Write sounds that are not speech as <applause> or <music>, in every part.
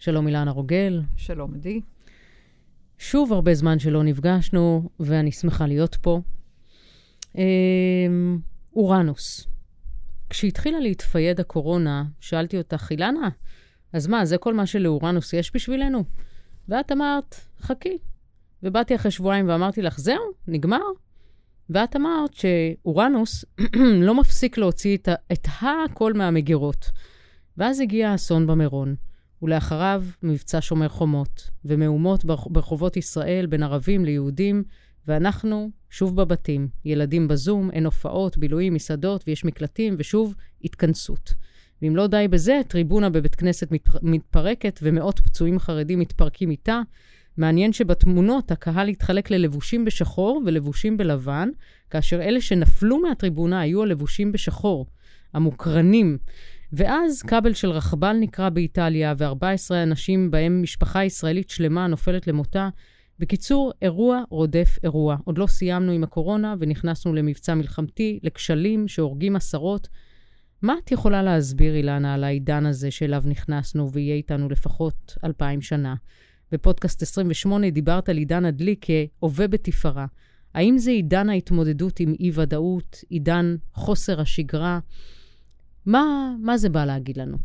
שלום אילנה רוגל. שלום עדי. שוב הרבה זמן שלא נפגשנו, ואני שמחה להיות פה. אמ, אורנוס. כשהתחילה להתפייד הקורונה, שאלתי אותך, אילנה, אז מה, זה כל מה שלאורנוס יש בשבילנו? ואת אמרת, חכי. ובאתי אחרי שבועיים ואמרתי לך, זהו, נגמר? ואת אמרת שאורנוס <clears throat> לא מפסיק להוציא את, את הכל מהמגירות. ואז הגיע האסון במירון, ולאחריו מבצע שומר חומות, ומהומות ברחובות ישראל בין ערבים ליהודים, ואנחנו שוב בבתים, ילדים בזום, אין הופעות, בילויים, מסעדות, ויש מקלטים, ושוב התכנסות. ואם לא די בזה, טריבונה בבית כנסת מתפרקת, ומאות פצועים חרדים מתפרקים איתה, מעניין שבתמונות הקהל התחלק ללבושים בשחור ולבושים בלבן, כאשר אלה שנפלו מהטריבונה היו הלבושים בשחור, המוקרנים. ואז כבל של רכבל נקרא באיטליה, ו-14 אנשים, בהם משפחה ישראלית שלמה נופלת למותה. בקיצור, אירוע רודף אירוע. עוד לא סיימנו עם הקורונה ונכנסנו למבצע מלחמתי, לכשלים שהורגים עשרות. מה את יכולה להסביר, אילנה, על העידן הזה שאליו נכנסנו ויהיה איתנו לפחות אלפיים שנה? בפודקאסט 28 דיברת על עידן הדלי כהווה בתפארה. האם זה עידן ההתמודדות עם אי-ודאות, עידן חוסר השגרה? מה, מה זה בא להגיד לנו?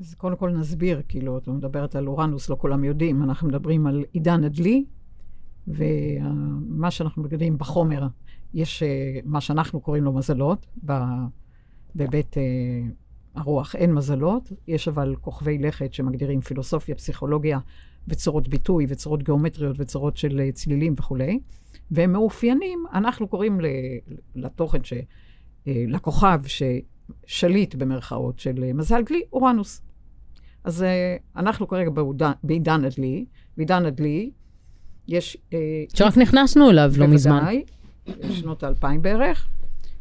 אז קודם כל נסביר, כאילו, את מדברת על אורנוס, לא כולם יודעים. אנחנו מדברים על עידן הדלי, ומה שאנחנו מגדירים בחומר, יש אה, מה שאנחנו קוראים לו מזלות, בבית אה, הרוח אין מזלות, יש אבל כוכבי לכת שמגדירים פילוסופיה, פסיכולוגיה וצורות ביטוי וצורות גיאומטריות וצורות של אה, צלילים וכולי, והם מאופיינים, אנחנו קוראים לתוכן, ש, לכוכב ששליט במרכאות של אה, מזל דלי, אורנוס. אז אנחנו כרגע בעידן הדלי, בעידן הדלי יש... שרק נכנסנו אליו לא מזמן. בוודאי, שנות האלפיים בערך.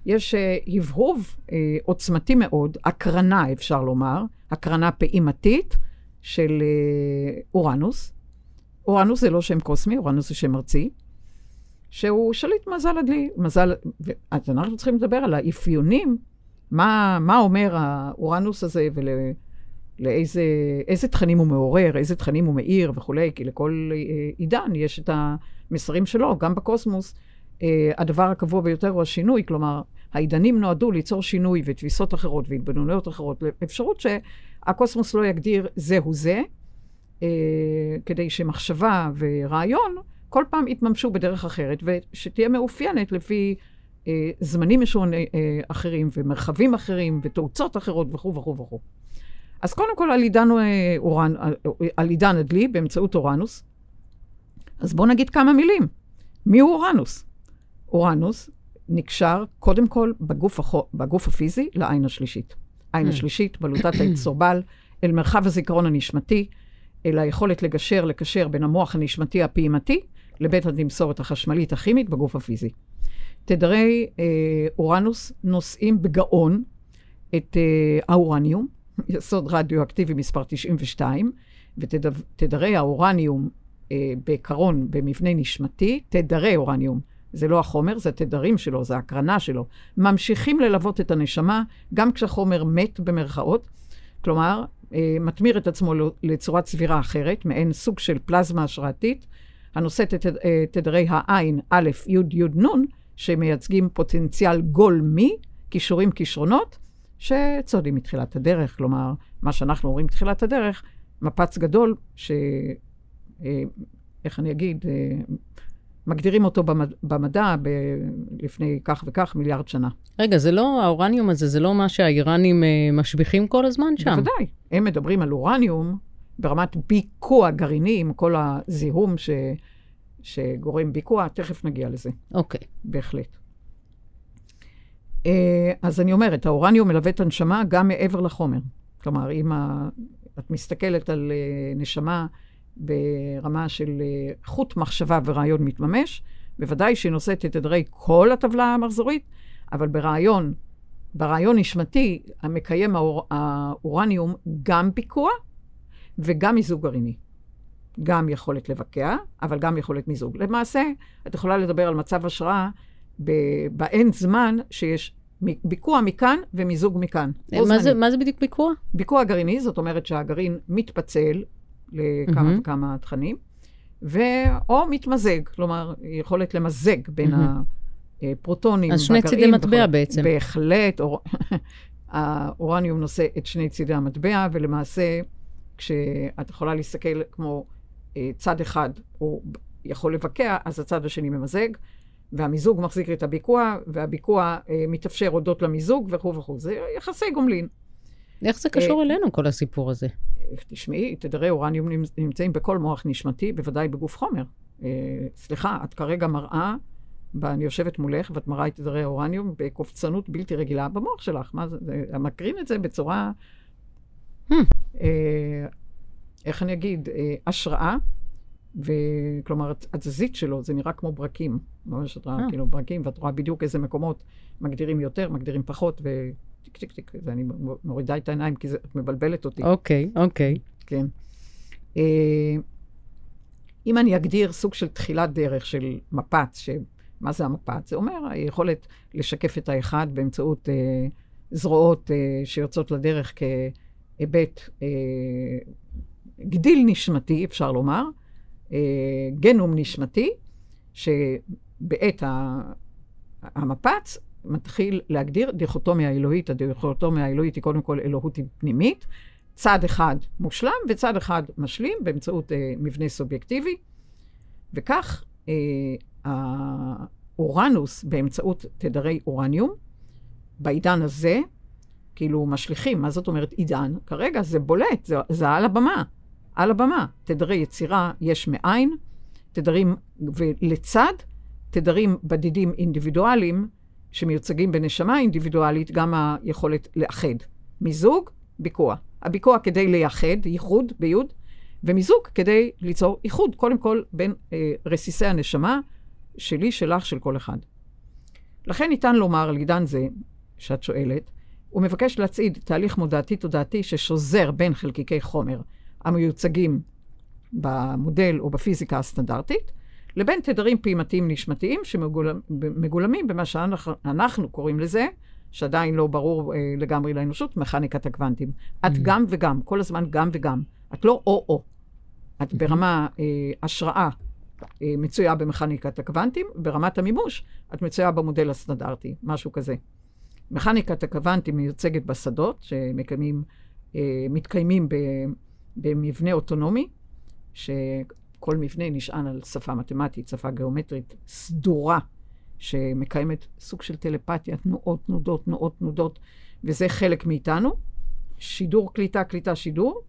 יש הבהוב עוצמתי מאוד, הקרנה, אפשר לומר, הקרנה פעימתית של אורנוס. אורנוס זה לא שם קוסמי, אורנוס זה שם ארצי, שהוא שליט מזל הדלי. מזל, אז אנחנו צריכים לדבר על האפיונים, מה, מה אומר האורנוס הזה ולאיזה תכנים הוא מעורר, איזה תכנים הוא מאיר וכולי, כי לכל uh, עידן יש את המסרים שלו, גם בקוסמוס. Uh, הדבר הקבוע ביותר הוא השינוי, כלומר, העידנים נועדו ליצור שינוי ותפיסות אחרות והתבוננויות אחרות, לאפשרות שהקוסמוס לא יגדיר זהו זה, uh, כדי שמחשבה ורעיון כל פעם יתממשו בדרך אחרת, ושתהיה מאופיינת לפי uh, זמנים משונים uh, אחרים ומרחבים אחרים ותאוצות אחרות וכו' וכו' וכו'. אז קודם כל על עידן, אורן, על עידן הדלי באמצעות אורנוס. אז בואו נגיד כמה מילים. מי הוא אורנוס? אורנוס נקשר קודם כל בגוף, החו, בגוף הפיזי לעין השלישית. עין mm. השלישית, בלוטת האצטרובל, <clears throat> אל מרחב הזיכרון הנשמתי, אל היכולת לגשר, לקשר בין המוח הנשמתי הפעימתי לבית התמסורת החשמלית הכימית בגוף הפיזי. תדרי אה, אורנוס נושאים בגאון את אה, האורניום, <laughs> יסוד רדיואקטיבי מספר 92, ותדרי האורניום אה, בעיקרון במבנה נשמתי, תדרי אורניום זה לא החומר, זה התדרים שלו, זה ההקרנה שלו. ממשיכים ללוות את הנשמה, גם כשהחומר מת במרכאות. כלומר, אה, מתמיר את עצמו לצורת סבירה אחרת, מעין סוג של פלזמה השראתית, הנושאת את אה, תדרי העין, א', י', י', נ', שמייצגים פוטנציאל גולמי, כישורים, כישרונות, שצועדים מתחילת הדרך. כלומר, מה שאנחנו אומרים מתחילת הדרך, מפץ גדול, ש... אה, איך אני אגיד, מגדירים אותו במד... במדע ב... לפני כך וכך מיליארד שנה. רגע, זה לא, האורניום הזה, זה לא מה שהאיראנים אה, משביחים כל הזמן שם? בוודאי. הם מדברים על אורניום ברמת ביקוע גרעיני, עם כל הזיהום ש... שגורם ביקוע, תכף נגיע לזה. אוקיי. בהחלט. אה, אז אני אומרת, האורניום מלווה את הנשמה גם מעבר לחומר. כלומר, אם ה... את מסתכלת על אה, נשמה ברמה של אה, חוט מחשבה ורעיון מתממש. בוודאי שהיא נושאת את תדרי כל הטבלה המחזורית, אבל ברעיון, ברעיון נשמתי, המקיים האור, האורניום גם פיקוע וגם מיזוג גרעיני. גם יכולת לבקע, אבל גם יכולת מיזוג. למעשה, את יכולה לדבר על מצב השראה באין זמן שיש ביקוע מכאן ומיזוג מכאן. מה זה, מה זה בדיוק ביקוע? ביקוע גרעיני, זאת אומרת שהגרעין מתפצל לכמה mm-hmm. וכמה תכנים, ו... או מתמזג, כלומר, יכולת למזג בין mm-hmm. הפרוטונים אז שני צידי מטבע בכל... בעצם. בהחלט, אור... <laughs> האורניום נושא את שני צידי המטבע, ולמעשה, כשאת יכולה להסתכל כמו אה, צד אחד, הוא יכול לבקע, אז הצד השני ממזג. והמיזוג מחזיק את הביקוע, והביקוע אה, מתאפשר הודות למיזוג וכו' וכו'. זה יחסי גומלין. איך זה קשור אה, אלינו, כל הסיפור הזה? תשמעי, תדרי אורניום נמצאים בכל מוח נשמתי, בוודאי בגוף חומר. אה, סליחה, את כרגע מראה, אני יושבת מולך, ואת מראה את תדרי האורניום בקופצנות בלתי רגילה במוח שלך. מה זה? זה מקרין את זה בצורה... אה, איך אני אגיד? אה, השראה. וכלומר, התזזית שלו, זה נראה כמו ברקים. ממש את רואה אה. כאילו ברקים, ואת רואה בדיוק איזה מקומות מגדירים יותר, מגדירים פחות, וטיק טיק טיק, ואני מורידה את העיניים, כי את מבלבלת אותי. אוקיי, אוקיי. כן. אה, אם אני אגדיר סוג של תחילת דרך של מפץ, שמה זה המפץ? זה אומר היכולת לשקף את האחד באמצעות אה, זרועות אה, שיוצאות לדרך כהיבט אה, גדיל נשמתי, אפשר לומר, אה, גנום נשמתי, שבעת המפץ מתחיל להגדיר דיכוטומיה אלוהית. הדיכוטומיה האלוהית היא קודם כל אלוהות פנימית, צד אחד מושלם וצד אחד משלים באמצעות אה, מבנה סובייקטיבי, וכך אה, האורנוס באמצעות תדרי אורניום, בעידן הזה, כאילו משליכים, מה זאת אומרת עידן? כרגע זה בולט, זה, זה על הבמה. על הבמה. תדרי יצירה יש מאין, תדרים, ולצד תדרים בדידים אינדיבידואליים, שמיוצגים בנשמה אינדיבידואלית, גם היכולת לאחד. מיזוג, ביקוע. הביקוע כדי לייחד, ייחוד ביוד, ומיזוג כדי ליצור איחוד, קודם כל בין אה, רסיסי הנשמה, שלי, שלך, של כל אחד. לכן ניתן לומר על עידן זה, שאת שואלת, הוא מבקש להצעיד תהליך מודעתי-תודעתי ששוזר בין חלקיקי חומר, המיוצגים במודל או בפיזיקה הסטנדרטית, לבין תדרים פעימתיים נשמתיים שמגולמים במה שאנחנו קוראים לזה, שעדיין לא ברור אה, לגמרי לאנושות, מכניקת הקוונטים. את mm-hmm. גם וגם, כל הזמן גם וגם. את לא או-או. את mm-hmm. ברמה אה, השראה אה, מצויה במכניקת הקוונטים, ברמת המימוש את מצויה במודל הסטנדרטי, משהו כזה. מכניקת הקוונטים מיוצגת בשדות שמתקיימים אה, במבנה אוטונומי, שכל מבנה נשען על שפה מתמטית, שפה גיאומטרית סדורה, שמקיימת סוג של טלפתיה, תנועות, תנודות, תנועות, תנודות, וזה חלק מאיתנו. שידור, קליטה, קליטה, שידור.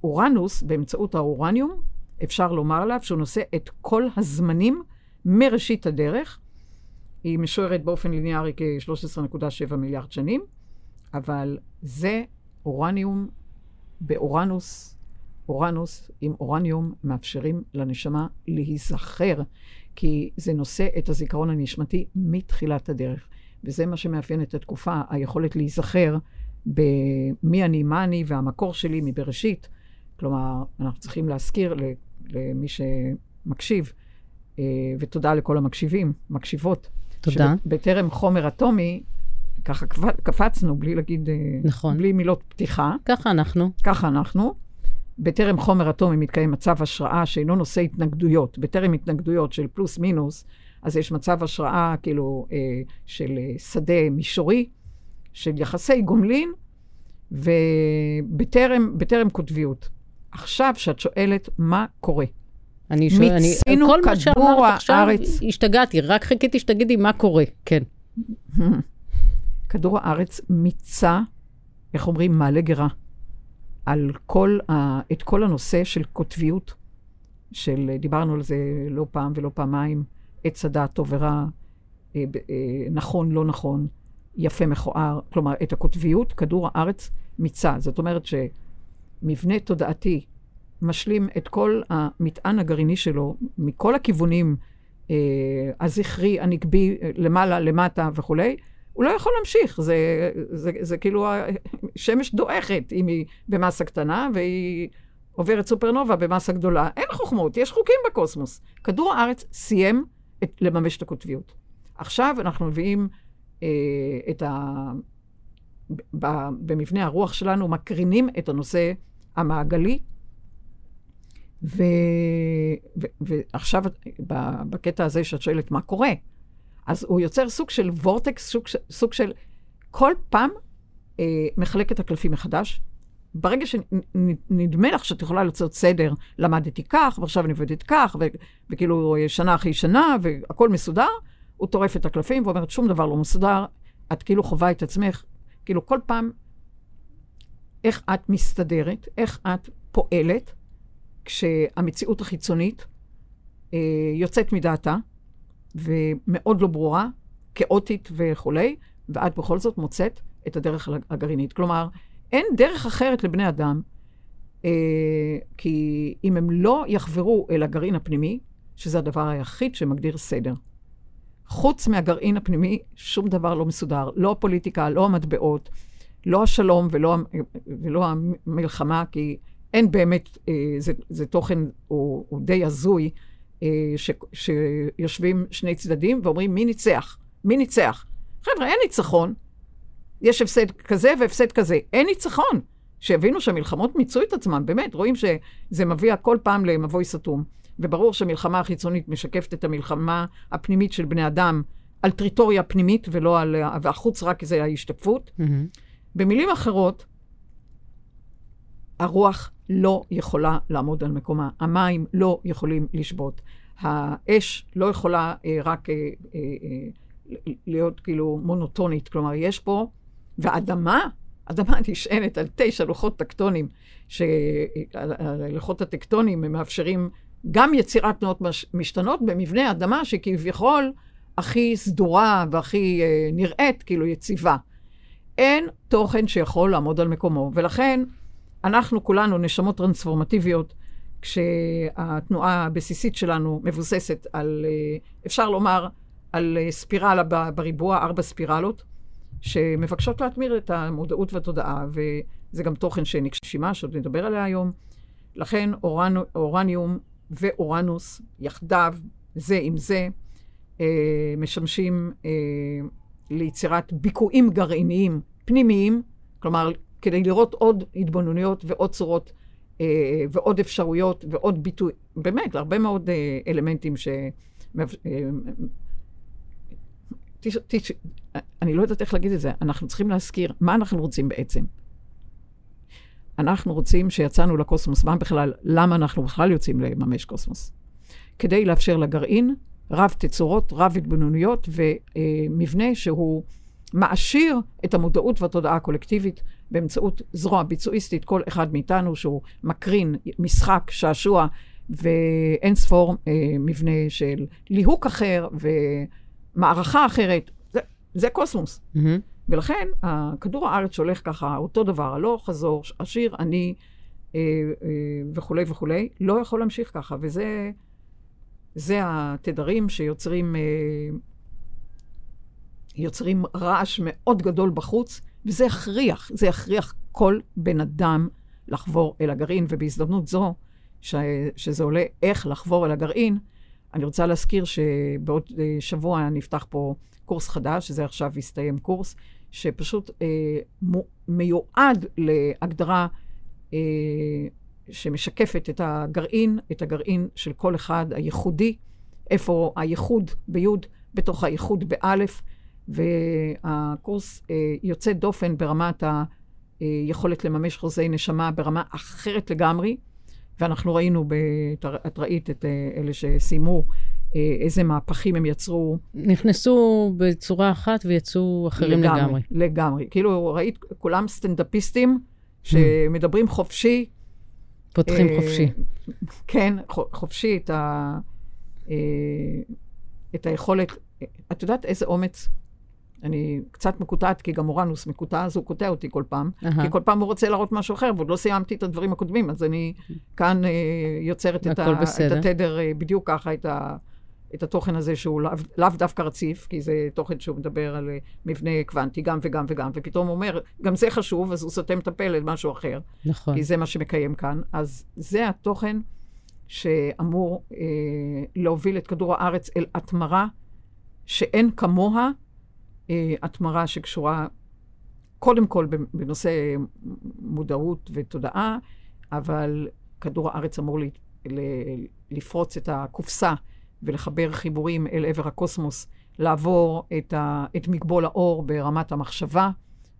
כשאורנוס, באמצעות האורניום, אפשר לומר עליו שהוא נושא את כל הזמנים מראשית הדרך. היא משוערת באופן ליניארי כ-13.7 מיליארד שנים, אבל זה אורניום באורנוס, אורנוס עם אורניום מאפשרים לנשמה להיזכר, כי זה נושא את הזיכרון הנשמתי מתחילת הדרך. וזה מה שמאפיין את התקופה, היכולת להיזכר במי אני, מה אני והמקור שלי מבראשית. כלומר, אנחנו צריכים להזכיר למי שמקשיב, אה, ותודה לכל המקשיבים, מקשיבות. תודה. שבטרם חומר אטומי, ככה קפצנו, בלי להגיד, אה, נכון. בלי מילות פתיחה. ככה אנחנו. ככה אנחנו. בטרם חומר אטומי מתקיים מצב השראה שאינו נושא התנגדויות. בטרם התנגדויות של פלוס מינוס, אז יש מצב השראה כאילו אה, של אה, שדה מישורי, של יחסי גומלין, ובטרם קוטביות. עכשיו, שאת שואלת מה קורה. אני שואל, אני, כל מה שאמרת עכשיו, השתגעתי, רק חיכיתי שתגידי מה קורה, כן. כדור הארץ מיצה, איך אומרים, מעלה גרה, על כל ה, את כל הנושא של קוטביות, של, דיברנו על זה לא פעם ולא פעמיים, עץ הדעת טוב ורע, אה, אה, נכון, לא נכון, יפה, מכוער, כלומר, את הקוטביות, כדור הארץ מיצה. זאת אומרת שמבנה תודעתי משלים את כל המטען הגרעיני שלו מכל הכיוונים, אה, הזכרי, הנקבי, למעלה, למטה וכולי, הוא לא יכול להמשיך. זה, זה, זה, זה כאילו, שמש דועכת אם היא במסה קטנה, והיא עוברת סופרנובה במסה גדולה. אין חוכמות, יש חוקים בקוסמוס. כדור הארץ סיים את, לממש את הקוטביות. עכשיו אנחנו מביאים אה, את ה... במבנה הרוח שלנו, מקרינים את הנושא המעגלי, ו, ו, ועכשיו, בקטע הזה שאת שואלת מה קורה, אז הוא יוצר סוג של וורטקס, סוג, סוג של כל פעם אה, מחלק את הקלפים מחדש. ברגע שנדמה לך שאת יכולה לעשות סדר, למדתי כך, ועכשיו אני עובדת כך, ו, וכאילו שנה אחרי שנה, והכול מסודר, הוא טורף את הקלפים ואומר, שום דבר לא מסודר, את כאילו חווה את עצמך, כאילו כל פעם, איך את מסתדרת, איך את פועלת, כשהמציאות החיצונית אה, יוצאת מדעתה, ומאוד לא ברורה, כאוטית וכולי, ואת בכל זאת מוצאת את הדרך הגרעינית. כלומר, אין דרך אחרת לבני אדם, אה, כי אם הם לא יחברו אל הגרעין הפנימי, שזה הדבר היחיד שמגדיר סדר. חוץ מהגרעין הפנימי, שום דבר לא מסודר. לא הפוליטיקה, לא המטבעות, לא השלום ולא, ולא המלחמה, כי אין באמת, אה, זה, זה תוכן, הוא, הוא די הזוי, אה, ש, שיושבים שני צדדים ואומרים, מי ניצח? מי ניצח? חבר'ה, אין ניצחון. יש הפסד כזה והפסד כזה. אין ניצחון. שיבינו שהמלחמות מיצו את עצמם, באמת, רואים שזה מביא כל פעם למבוי סתום. וברור שהמלחמה החיצונית משקפת את המלחמה הפנימית של בני אדם על טריטוריה פנימית, ולא על... והחוץ רק זה ההשתקפות. Mm-hmm. במילים אחרות, הרוח לא יכולה לעמוד על מקומה. המים לא יכולים לשבות. האש לא יכולה אה, רק אה, אה, אה, להיות כאילו מונוטונית. כלומר, יש פה... ואדמה, אדמה נשענת על תשע לוחות טקטונים, שהלוחות הטקטונים הם מאפשרים גם יצירת תנועות משתנות במבנה אדמה שכביכול הכי סדורה והכי אה, נראית, כאילו יציבה. אין תוכן שיכול לעמוד על מקומו, ולכן אנחנו כולנו נשמות טרנספורמטיביות, כשהתנועה הבסיסית שלנו מבוססת על, אה, אפשר לומר, על אה, ספירלה בריבוע, ארבע ספירלות, שמבקשות להתמיר את המודעות והתודעה, וזה גם תוכן שנגשימה, שעוד נדבר עליה היום. לכן אורנ, אורניום ואורנוס יחדיו, זה עם זה, אה, משמשים ליצירת ביקועים גרעיניים פנימיים, כלומר, כדי לראות עוד התבוננויות ועוד צורות אה, ועוד אפשרויות ועוד ביטוי, באמת, הרבה מאוד אה, אלמנטים ש... אה, תש, תש, אני לא יודעת איך להגיד את זה, אנחנו צריכים להזכיר מה אנחנו רוצים בעצם. אנחנו רוצים שיצאנו לקוסמוס, מה בכלל, למה אנחנו בכלל יוצאים לממש קוסמוס? כדי לאפשר לגרעין רב תצורות, רב התבוננויות ומבנה שהוא מעשיר את המודעות והתודעה הקולקטיבית באמצעות זרוע ביצועיסטית, כל אחד מאיתנו שהוא מקרין משחק, שעשוע ואין ספור אה, מבנה של ליהוק אחר ומערכה אחרת. זה, זה קוסמוס. Mm-hmm. ולכן, כדור הארץ שהולך ככה, אותו דבר, הלוך חזור, עשיר, עני אה, אה, וכולי וכולי, לא יכול להמשיך ככה. וזה זה התדרים שיוצרים אה, יוצרים רעש מאוד גדול בחוץ, וזה יכריח, זה יכריח כל בן אדם לחבור אל הגרעין, ובהזדמנות זו, ש, שזה עולה איך לחבור אל הגרעין, אני רוצה להזכיר שבעוד אה, שבוע נפתח פה קורס חדש, שזה עכשיו הסתיים קורס, שפשוט אה, מיועד להגדרה אה, שמשקפת את הגרעין, את הגרעין של כל אחד, הייחודי, איפה הייחוד ביוד בתוך הייחוד באלף, והקורס אה, יוצא דופן ברמת היכולת לממש חוזי נשמה ברמה אחרת לגמרי, ואנחנו ראינו, בת... את ראית את אה, אלה שסיימו אה, איזה מהפכים הם יצרו. נכנסו בצורה אחת ויצאו אחרים לגמרי. לגמרי. לגמרי. כאילו, ראית, כולם סטנדאפיסטים שמדברים חופשי. פותחים אה, חופשי. כן, חופשי את, ה, אה, את היכולת. את יודעת איזה אומץ? אני קצת מקוטעת, כי גם אורנוס מקוטע, אז הוא קוטע אותי כל פעם. Uh-huh. כי כל פעם הוא רוצה להראות משהו אחר, ועוד לא סיימתי את הדברים הקודמים, אז אני כאן אה, יוצרת את, ה, את התדר אה, בדיוק ככה, את ה... את התוכן הזה שהוא לאו, לאו דווקא רציף, כי זה תוכן שהוא מדבר על אה, מבנה קוונטי, גם וגם וגם, ופתאום הוא אומר, גם זה חשוב, אז הוא סותם את הפה למשהו אחר. נכון. כי זה מה שמקיים כאן. אז זה התוכן שאמור אה, להוביל את כדור הארץ אל התמרה שאין כמוה התמרה שקשורה קודם כל בנושא מודעות ותודעה, אבל כדור הארץ אמור ל, ל, לפרוץ את הקופסה ולחבר חיבורים אל עבר הקוסמוס, לעבור את, ה, את מגבול האור ברמת המחשבה,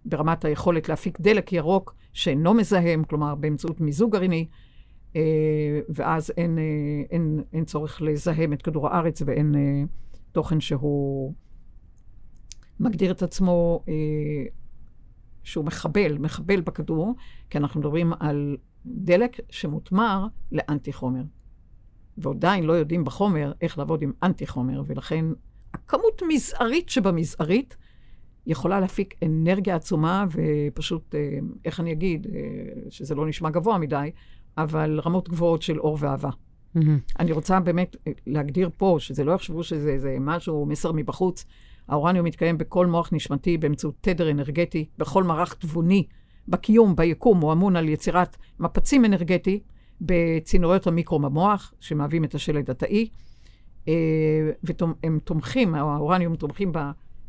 ברמת היכולת להפיק דלק ירוק שאינו מזהם, כלומר באמצעות מיזוג גרעיני, אה, ואז אין, אה, אין, אין צורך לזהם את כדור הארץ ואין אה, תוכן שהוא מגדיר את עצמו שהוא מחבל, מחבל בכדור, כי אנחנו מדברים על דלק שמותמר לאנטי חומר. ועדיין לא יודעים בחומר איך לעבוד עם אנטי חומר, ולכן הכמות מזערית שבמזערית יכולה להפיק אנרגיה עצומה, ופשוט, איך אני אגיד, שזה לא נשמע גבוה מדי, אבל רמות גבוהות של אור ואהבה. Mm-hmm. אני רוצה באמת להגדיר פה, שזה לא יחשבו שזה משהו, מסר מבחוץ. האורניום מתקיים בכל מוח נשמתי באמצעות תדר אנרגטי, בכל מערך תבוני, בקיום, ביקום, הוא אמון על יצירת מפצים אנרגטי בצינוריות המיקרו במוח, שמהווים את השלד התאי, אה, והם תומכים, האורניום תומכים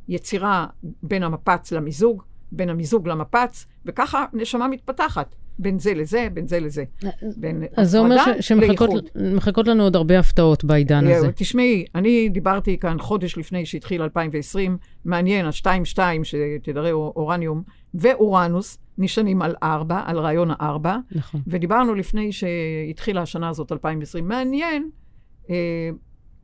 ביצירה בין המפץ למיזוג, בין המיזוג למפץ, וככה נשמה מתפתחת. בין זה לזה, בין זה לזה. בין אז זה אומר שמחכות לנו עוד הרבה הפתעות בעידן הזה. תשמעי, אני דיברתי כאן חודש לפני שהתחיל 2020, מעניין, ה-2-2 שתדרי אורניום ואורנוס נשענים על 4, על רעיון ה-4. נכון. ודיברנו לפני שהתחילה השנה הזאת, 2020, מעניין אה,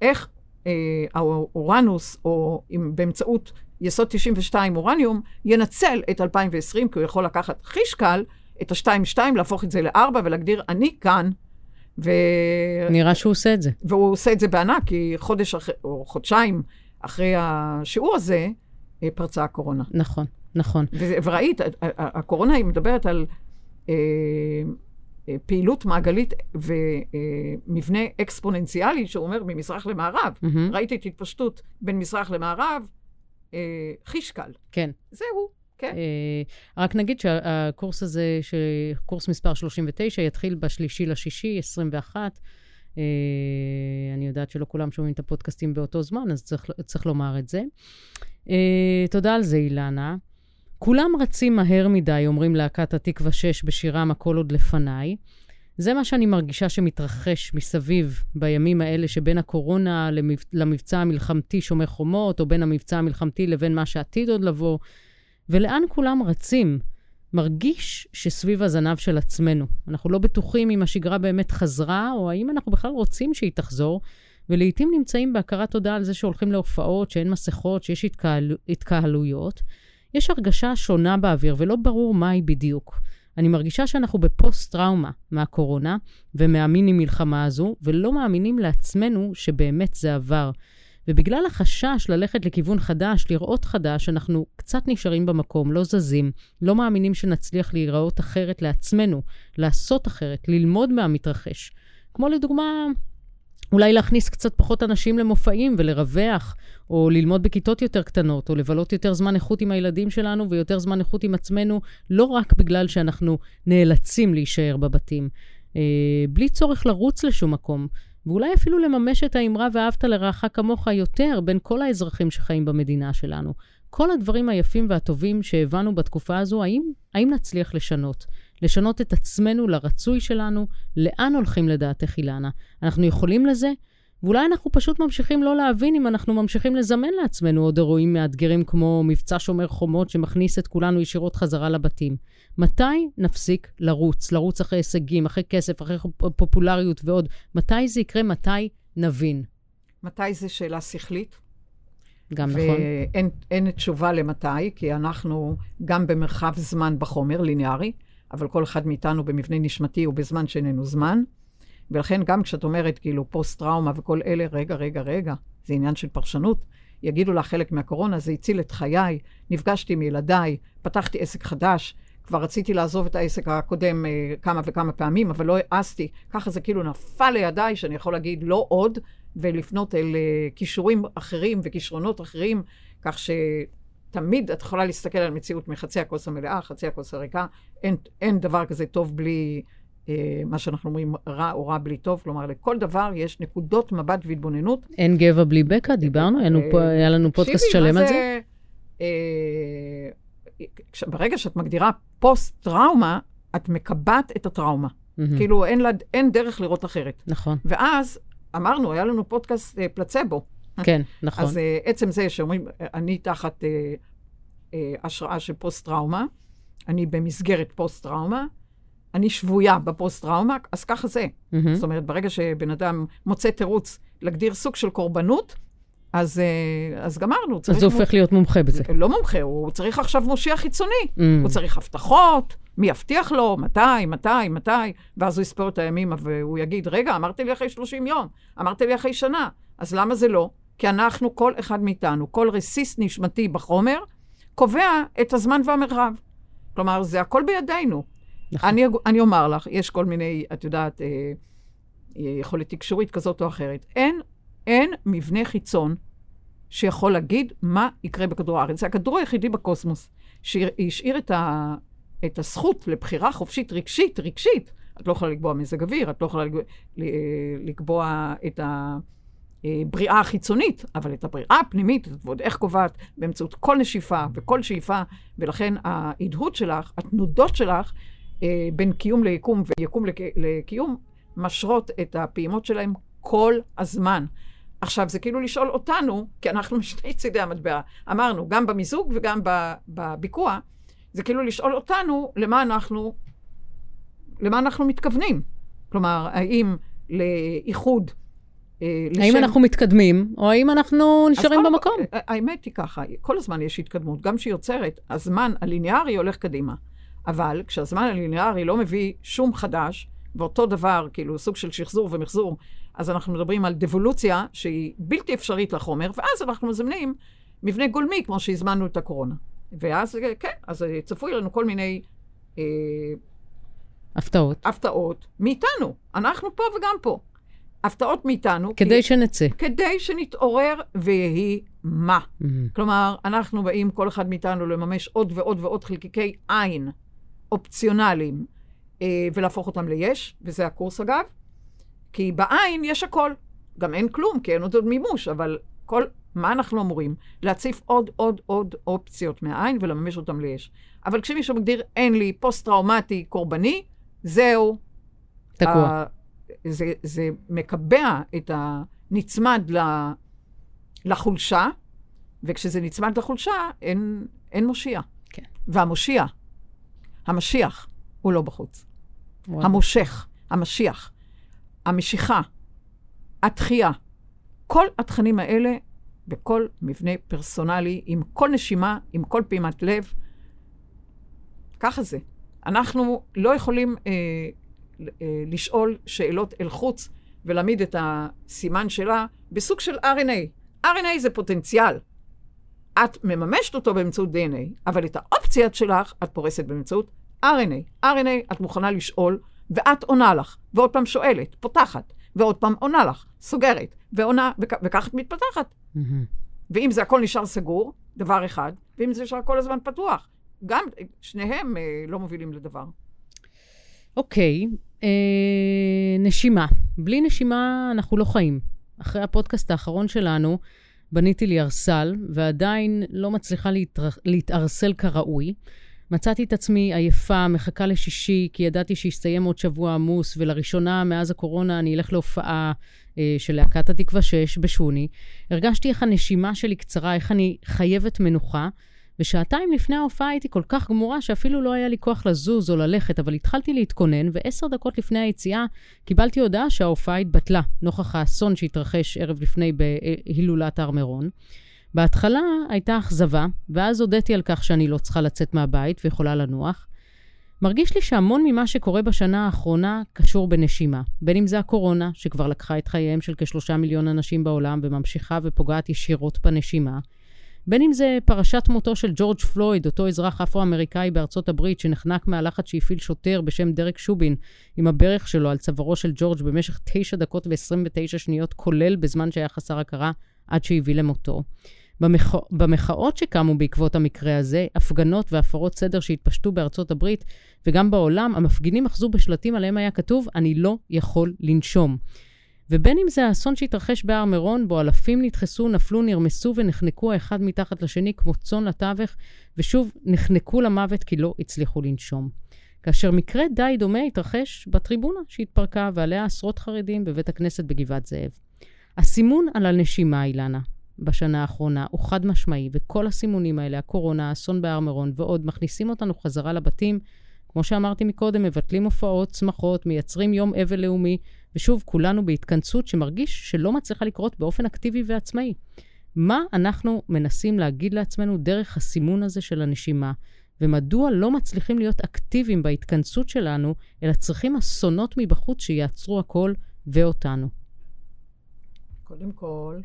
איך אה, האורנוס, או אם באמצעות יסוד 92 אורניום, ינצל את 2020, כי הוא יכול לקחת חיש קל, את ה-2-2, להפוך את זה ל-4 ולהגדיר, אני כאן. ו... נראה שהוא עושה את זה. והוא עושה את זה בענק, כי חודש אחרי, או חודשיים אחרי השיעור הזה, אה, פרצה הקורונה. נכון, נכון. ו- וראית, הקורונה היא מדברת על אה, אה, פעילות מעגלית ומבנה אה, אקספוננציאלי, שהוא אומר ממזרח למערב. Mm-hmm. ראיתי את התפשטות בין מזרח למערב, אה, חישקל. כן. זהו. כן. Uh, רק נגיד שהקורס הזה, קורס מספר 39, יתחיל בשלישי לשישי, 21. Uh, אני יודעת שלא כולם שומעים את הפודקאסטים באותו זמן, אז צריך, צריך לומר את זה. Uh, תודה על זה, אילנה. כולם רצים מהר מדי, אומרים להקת התקווה 6 בשירם "הכל עוד לפניי". זה מה שאני מרגישה שמתרחש מסביב בימים האלה שבין הקורונה למבצע המלחמתי שומר חומות, או בין המבצע המלחמתי לבין מה שעתיד עוד לבוא. ולאן כולם רצים? מרגיש שסביב הזנב של עצמנו. אנחנו לא בטוחים אם השגרה באמת חזרה, או האם אנחנו בכלל רוצים שהיא תחזור, ולעיתים נמצאים בהכרת תודה על זה שהולכים להופעות, שאין מסכות, שיש התקהל... התקהלויות. יש הרגשה שונה באוויר, ולא ברור מהי בדיוק. אני מרגישה שאנחנו בפוסט-טראומה מהקורונה ומהמיני מלחמה הזו, ולא מאמינים לעצמנו שבאמת זה עבר. ובגלל החשש ללכת לכיוון חדש, לראות חדש, אנחנו קצת נשארים במקום, לא זזים, לא מאמינים שנצליח להיראות אחרת לעצמנו, לעשות אחרת, ללמוד מהמתרחש. כמו לדוגמה, אולי להכניס קצת פחות אנשים למופעים ולרווח, או ללמוד בכיתות יותר קטנות, או לבלות יותר זמן איכות עם הילדים שלנו ויותר זמן איכות עם עצמנו, לא רק בגלל שאנחנו נאלצים להישאר בבתים. אה, בלי צורך לרוץ לשום מקום. ואולי אפילו לממש את האמרה ואהבת לרעך כמוך יותר בין כל האזרחים שחיים במדינה שלנו. כל הדברים היפים והטובים שהבנו בתקופה הזו, האם, האם נצליח לשנות? לשנות את עצמנו לרצוי שלנו? לאן הולכים לדעתך, אילנה? אנחנו יכולים לזה? ואולי אנחנו פשוט ממשיכים לא להבין אם אנחנו ממשיכים לזמן לעצמנו עוד אירועים מאתגרים כמו מבצע שומר חומות שמכניס את כולנו ישירות חזרה לבתים. מתי נפסיק לרוץ? לרוץ אחרי הישגים, אחרי כסף, אחרי פופולריות ועוד. מתי זה יקרה? מתי נבין? מתי זה שאלה שכלית? גם נכון. ואין תשובה למתי, כי אנחנו גם במרחב זמן בחומר, ליניארי, אבל כל אחד מאיתנו במבנה נשמתי ובזמן שאיננו זמן. ולכן גם כשאת אומרת כאילו פוסט-טראומה וכל אלה, רגע, רגע, רגע, זה עניין של פרשנות. יגידו לך חלק מהקורונה, זה הציל את חיי, נפגשתי עם ילדיי, פתחתי עסק חדש, כבר רציתי לעזוב את העסק הקודם אה, כמה וכמה פעמים, אבל לא העזתי. ככה זה כאילו נפל לידיי, שאני יכול להגיד לא עוד, ולפנות אל אה, כישורים אחרים וכישרונות אחרים, כך שתמיד את יכולה להסתכל על מציאות מחצי הכוס המלאה, חצי הכוס הריקה. אין, אין דבר כזה טוב בלי מה שאנחנו אומרים רע או רע בלי טוב, כלומר, לכל דבר יש נקודות מבט והתבוננות. אין גבע בלי בקע, דיברנו, היה לנו פה- אה, היה לנו פודקאסט שלם על זה. אה, ברגע שאת מגדירה פוסט-טראומה, את מקבעת את הטראומה. כאילו, אין, דרך לראות אחרת. נכון, ואז אמרנו, היה לנו פודקאסט אה, פלצבו. כן, נכון. אז אה, עצם זה שאומרים, אה, אני תחת אה, אה, השראה של פוסט-טראומה, אני במסגרת פוסט-טראומה, אני שבויה בפוסט-טראומה, אז ככה זה. מהמם. זאת אומרת, ברגע שבן אדם מוצא תירוץ להגדיר סוג של קורבנות, אז, אה, אז גמרנו. אז הוא הופך להיות מומחה בזה. לא מומחה, הוא צריך עכשיו מושיע חיצוני. Mm. הוא צריך הבטחות, מי יבטיח לו, מתי, מתי, מתי, ואז הוא יספור את הימים והוא יגיד, רגע, אמרתי לי אחרי 30 יום, אמרתי לי אחרי שנה, אז למה זה לא? כי אנחנו, כל אחד מאיתנו, כל רסיס נשמתי בחומר, קובע את הזמן והמרחב. כלומר, זה הכל בידינו. נכון. אני, אני אומר לך, יש כל מיני, את יודעת, אה, אה, יכולת תקשורית כזאת או אחרת. אין, אין מבנה חיצון שיכול להגיד מה יקרה בכדור הארץ. זה הכדור היחידי בקוסמוס שהשאיר את, ה, את הזכות לבחירה חופשית רגשית, רגשית. את לא יכולה לקבוע מזג אוויר, את לא יכולה לקבוע, לקבוע את הבריאה החיצונית, אבל את הבריאה הפנימית, את ועוד איך קובעת באמצעות כל נשיפה וכל שאיפה, ולכן ההדהוד שלך, התנודות שלך, אה, בין קיום ליקום ויקום לק... לקיום, משרות את הפעימות שלהם כל הזמן. עכשיו, זה כאילו לשאול אותנו, כי אנחנו <laughs> משני צידי המטבע. אמרנו, גם במיזוג וגם בביקוע, זה כאילו לשאול אותנו למה אנחנו, למה אנחנו מתכוונים. כלומר, האם לאיחוד, אה, האם אנחנו מתקדמים, או האם אנחנו נשארים במקום? האמת היא ככה, כל הזמן יש התקדמות. גם כשהיא יוצרת, הזמן הליניארי הולך קדימה. אבל כשהזמן הליניארי לא מביא שום חדש, ואותו דבר, כאילו סוג של שחזור ומחזור, אז אנחנו מדברים על דבולוציה שהיא בלתי אפשרית לחומר, ואז אנחנו מזמנים מבנה גולמי, כמו שהזמנו את הקורונה. ואז, כן, אז צפוי לנו כל מיני אה, הפתעות. הפתעות מאיתנו. אנחנו פה וגם פה. הפתעות מאיתנו. כדי כי, שנצא. כדי שנתעורר ויהי מה. מהמם. כלומר, אנחנו באים, כל אחד מאיתנו, לממש עוד ועוד ועוד חלקיקי עין אופציונליים, אה, ולהפוך אותם ליש, וזה הקורס אגב, כי בעין יש הכל. גם אין כלום, כי אין עוד מימוש, אבל כל, מה אנחנו אמורים? להציף עוד עוד עוד אופציות מהעין ולממש אותם ליש. אבל כשמישהו מגדיר, אין לי פוסט-טראומטי קורבני, זהו. תקוע. ה- זה, זה מקבע את הנצמד ל, לחולשה, וכשזה נצמד לחולשה, אין, אין מושיע. כן. והמושיע, המשיח, הוא לא בחוץ. וואו. המושך, המשיח, המשיכה, התחייה, כל התכנים האלה בכל מבנה פרסונלי, עם כל נשימה, עם כל פעימת לב. ככה זה. אנחנו לא יכולים אה, אה, לשאול שאלות אל חוץ ולהעמיד את הסימן שלה בסוג של RNA. RNA זה פוטנציאל. את מממשת אותו באמצעות DNA, אבל את האופציה שלך את פורסת באמצעות RNA. RNA את מוכנה לשאול, ואת עונה לך, ועוד פעם שואלת, פותחת, ועוד פעם עונה לך, סוגרת, ועונה, וכ- וכך את מתפתחת. מהמם. ואם זה הכל נשאר סגור, דבר אחד, ואם זה נשאר כל הזמן פתוח, גם שניהם אה, לא מובילים לדבר. אוקיי, אה, נשימה. בלי נשימה אנחנו לא חיים. אחרי הפודקאסט האחרון שלנו, בניתי לי ארסל, ועדיין לא מצליחה להתר... להתארסל כראוי. מצאתי את עצמי עייפה, מחכה לשישי, כי ידעתי שיסתיים עוד שבוע עמוס, ולראשונה מאז הקורונה אני אלך להופעה אה, של להקת התקווה 6 בשוני. הרגשתי איך הנשימה שלי קצרה, איך אני חייבת מנוחה, ושעתיים לפני ההופעה הייתי כל כך גמורה שאפילו לא היה לי כוח לזוז או ללכת, אבל התחלתי להתכונן, ועשר דקות לפני היציאה קיבלתי הודעה שההופעה התבטלה, נוכח האסון שהתרחש ערב לפני בהילולת הר מירון. בהתחלה הייתה אכזבה, ואז הודיתי על כך שאני לא צריכה לצאת מהבית ויכולה לנוח. מרגיש לי שהמון ממה שקורה בשנה האחרונה קשור בנשימה. בין אם זה הקורונה, שכבר לקחה את חייהם של כשלושה מיליון אנשים בעולם וממשיכה ופוגעת ישירות בנשימה, בין אם זה פרשת מותו של ג'ורג' פלויד, אותו אזרח אפרו-אמריקאי בארצות הברית שנחנק מהלחץ שהפעיל שוטר בשם דרק שובין עם הברך שלו על צווארו של ג'ורג' במשך 9 דקות ו-29 שניות, כולל בזמן שהיה חסר הכרה, עד שהביא למותו. במח... במחאות שקמו בעקבות המקרה הזה, הפגנות והפרות סדר שהתפשטו בארצות הברית וגם בעולם, המפגינים אחזו בשלטים עליהם היה כתוב, אני לא יכול לנשום. ובין אם זה האסון שהתרחש בהר מירון, בו אלפים נדחסו, נפלו, נרמסו ונחנקו האחד מתחת לשני כמו צאן לתווך, ושוב נחנקו למוות כי לא הצליחו לנשום. כאשר מקרה די דומה התרחש בטריבונה שהתפרקה ועליה עשרות חרדים בבית הכנסת בגבעת זאב. הסימון על הנשימה, אילנה, בשנה האחרונה הוא חד משמעי, וכל הסימונים האלה, הקורונה, האסון בהר מירון ועוד, מכניסים אותנו חזרה לבתים. כמו שאמרתי מקודם, מבטלים הופעות, שמחות, מייצרים יום אבל לאומי, ושוב, כולנו בהתכנסות שמרגיש שלא מצליחה לקרות באופן אקטיבי ועצמאי. מה אנחנו מנסים להגיד לעצמנו דרך הסימון הזה של הנשימה, ומדוע לא מצליחים להיות אקטיביים בהתכנסות שלנו, אלא צריכים אסונות מבחוץ שיעצרו הכל ואותנו? קודם כל,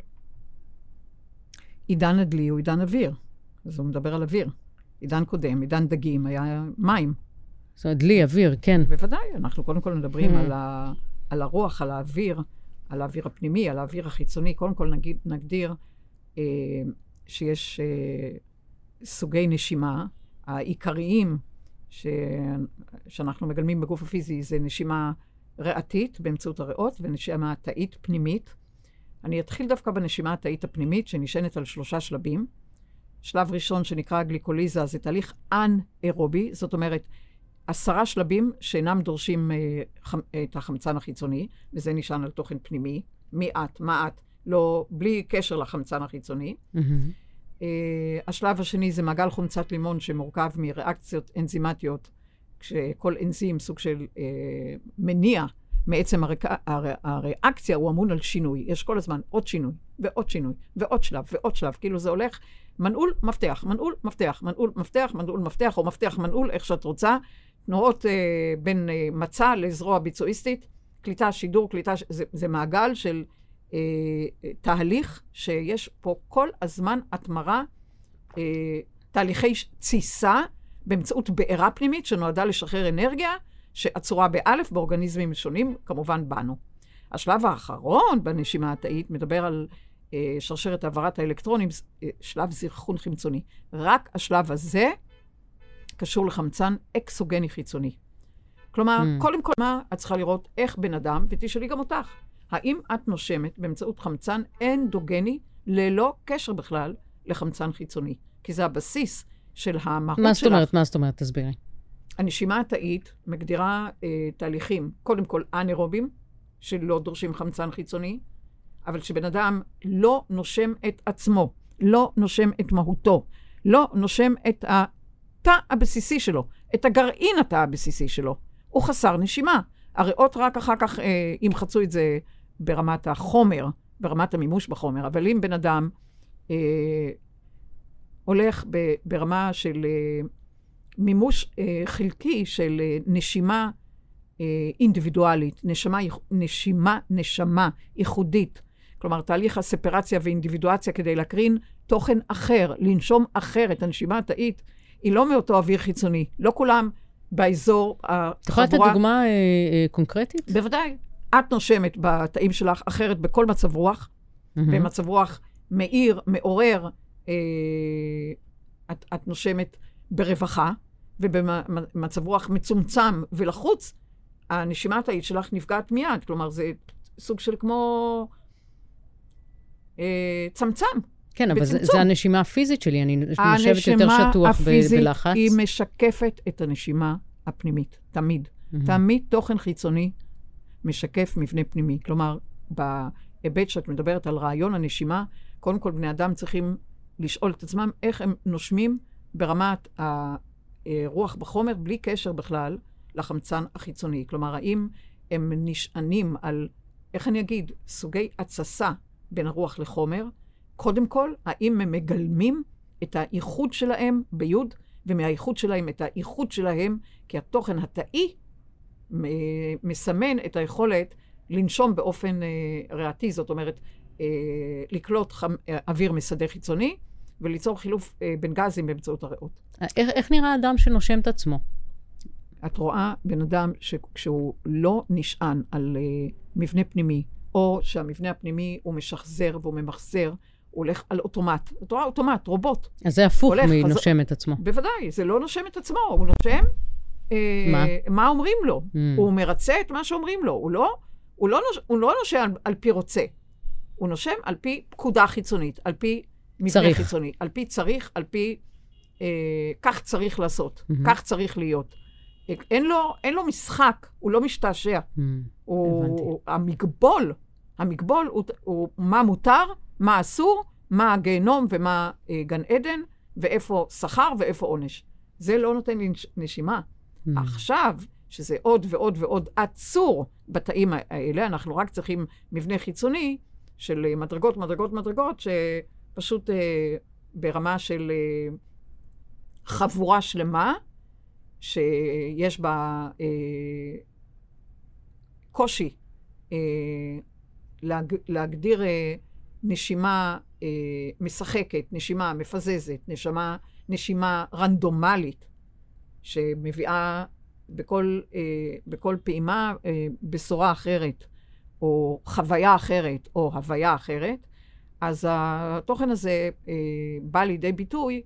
עידן הדלי הוא עידן אוויר, אז הוא מדבר על אוויר. עידן קודם, עידן דגים, היה מים. זאת אומרת, דלי, אוויר, כן. בוודאי, אנחנו קודם כל מדברים mm. על, ה, על הרוח, על האוויר, על האוויר הפנימי, על האוויר החיצוני. קודם כל נגיד, נגדיר אה, שיש אה, סוגי נשימה. העיקריים ש, שאנחנו מגלמים בגוף הפיזי זה נשימה ריאתית באמצעות הריאות ונשימה תאית פנימית. אני אתחיל דווקא בנשימה התאית הפנימית, שנשענת על שלושה שלבים. שלב ראשון שנקרא גליקוליזה זה תהליך אנ-אירובי, זאת אומרת, עשרה שלבים שאינם דורשים אה, חמ, את החמצן החיצוני, וזה נשען על תוכן פנימי, מי את, מה את, לא, בלי קשר לחמצן החיצוני. Mm-hmm. אה, השלב השני זה מעגל חומצת לימון שמורכב מריאקציות אנזימטיות, כשכל אנזים, סוג של אה, מניע מעצם הרק... הר... הריאקציה, הוא אמון על שינוי. יש כל הזמן עוד שינוי, ועוד שינוי, ועוד שלב, ועוד שלב. כאילו זה הולך מנעול, מפתח, מנעול, מפתח, מנעול, מפתח, מנעול, מפתח, או מפתח, מנעול, איך שאת רוצה. תנועות אה, בין אה, מצע לזרוע ביצועיסטית, קליטה, שידור, קליטה, זה, זה מעגל של אה, תהליך שיש פה כל הזמן התמרה, אה, תהליכי תסיסה באמצעות בעירה פנימית שנועדה לשחרר אנרגיה, שעצורה באלף באורגניזמים שונים, כמובן בנו. השלב האחרון בנשימה התאית מדבר על אה, שרשרת העברת האלקטרונים, אה, שלב זרחון חמצוני. רק השלב הזה קשור לחמצן אקסוגני חיצוני. כלומר, mm. קודם כל, מה את צריכה לראות איך בן אדם, ותשאלי גם אותך, האם את נושמת באמצעות חמצן אנדוגני ללא קשר בכלל לחמצן חיצוני? כי זה הבסיס של המהות שלך. מה זאת אומרת? מה זאת אומרת? תסבירי. הנשימה התאית מגדירה אה, תהליכים, קודם כל אנאירובים, שלא דורשים חמצן חיצוני, אבל כשבן אדם לא נושם את עצמו, לא נושם את מהותו, לא נושם את התא הבסיסי שלו, את הגרעין התא הבסיסי שלו, הוא חסר נשימה. הריאות רק אחר כך אה, ימחצו את זה ברמת החומר, ברמת המימוש בחומר, אבל אם בן אדם אה, הולך ב, ברמה של... אה, מימוש אה, חלקי של אה, נשימה אה, אינדיבידואלית, נשמה, נשימה, נשמה ייחודית. כלומר, תהליך הספרציה ואינדיבידואציה כדי להקרין תוכן אחר, לנשום אחרת. הנשימה התאית היא לא מאותו אוויר חיצוני. לא כולם באזור החבורה... את יכולה לתת דוגמה אה, אה, קונקרטית? בוודאי. את נושמת בתאים שלך אחרת בכל מצב רוח, mm-hmm. במצב רוח מאיר, מעורר, אה, את, את נושמת ברווחה, ובמצב רוח מצומצם ולחוץ, הנשימה התאית שלך נפגעת מיד. כלומר, זה סוג של כמו אה, צמצם. כן, אבל זה, זה הנשימה הפיזית שלי, אני נושבת יותר שטוח הפיזית בלחץ. היא משקפת את הנשימה הפנימית, תמיד. Mm-hmm. תמיד תוכן חיצוני משקף מבנה פנימי. כלומר, בהיבט שאת מדברת על רעיון הנשימה, קודם כל בני אדם צריכים לשאול את עצמם איך הם נושמים ברמת אה, רוח בחומר בלי קשר בכלל לחמצן החיצוני. כלומר, האם הם נשענים על, איך אני אגיד, סוגי התססה בין הרוח לחומר? קודם כל, האם הם מגלמים את הייחוד שלהם ביוד, ומהייחוד שלהם את הייחוד שלהם, כי התוכן התאי מסמן את היכולת לנשום באופן אה, ריאתי, זאת אומרת, אה, לקלוט חם, אוויר משדה חיצוני, וליצור חילוף אה, בין גזים באמצעות הריאות. איך, איך נראה אדם שנושם את עצמו? את רואה בן אדם שכשהוא לא נשען על אה, מבנה פנימי, או שהמבנה הפנימי הוא משחזר והוא ממחזר, הוא הולך על אוטומט. את רואה אוטומט, רובוט. אז זה הפוך מנושם את עצמו. בוודאי, זה לא נושם את עצמו, הוא נושם אה, מה? מה אומרים לו. Mm. הוא מרצה את מה שאומרים לו. הוא לא, הוא לא, נוש, הוא לא נושם על, על פי רוצה. הוא נושם על פי פקודה חיצונית, על פי מבנה צריך. חיצוני, על פי צריך, על פי אה, כך צריך לעשות, מהמם. כך צריך להיות. אין לו, אין לו משחק, הוא לא משתעשע. Mm, הוא, הבנתי. המגבול, המגבול הוא, הוא מה מותר, מה אסור, מה הגיהנום ומה אה, גן עדן, ואיפה שכר ואיפה עונש. זה לא נותן לי נש- נשימה. mm. עכשיו, שזה עוד ועוד ועוד עצור בתאים האלה, אנחנו רק צריכים מבנה חיצוני של מדרגות, מדרגות, מדרגות, שפשוט אה, ברמה של אה, חבורה שלמה, שיש בה אה, קושי אה, להג, להגדיר אה, נשימה אה, משחקת, נשימה מפזזת, נשימה, נשימה רנדומלית, שמביאה בכל, אה, בכל פעימה אה, בשורה אחרת, או חוויה אחרת, או הוויה אחרת, אז התוכן הזה אה, בא לידי ביטוי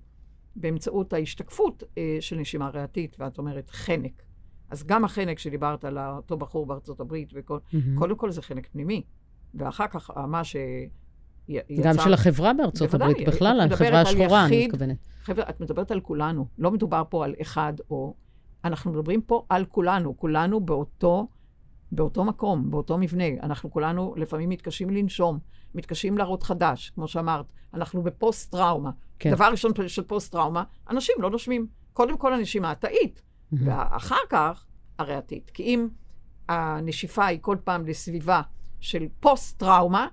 באמצעות ההשתקפות אה, של נשימה ריאתית, ואת אומרת חנק. אז גם החנק שדיברת על אותו בחור בארצות הברית, וכל, מהמם. קודם כל זה חלק פנימי, ואחר כך מה ש... גם של החברה בארצות בוודאי, הברית, בכלל, החברה השחורה, אני. מתכוונת. חבר'ה, את מדברת על כולנו, לא מדובר פה על אחד או... אנחנו מדברים פה על כולנו, כולנו באותו, באותו מקום, באותו מבנה. אנחנו כולנו לפעמים מתקשים לנשום, מתקשים להראות חדש, כמו שאמרת. אנחנו בפוסט-טראומה. כן. דבר ראשון של פוסט-טראומה, אנשים לא נושמים. קודם כל הנשימה התאית, מהמם. ואחר כך הריאתית. כי אם הנשיפה היא כל פעם לסביבה של פוסט-טראומה,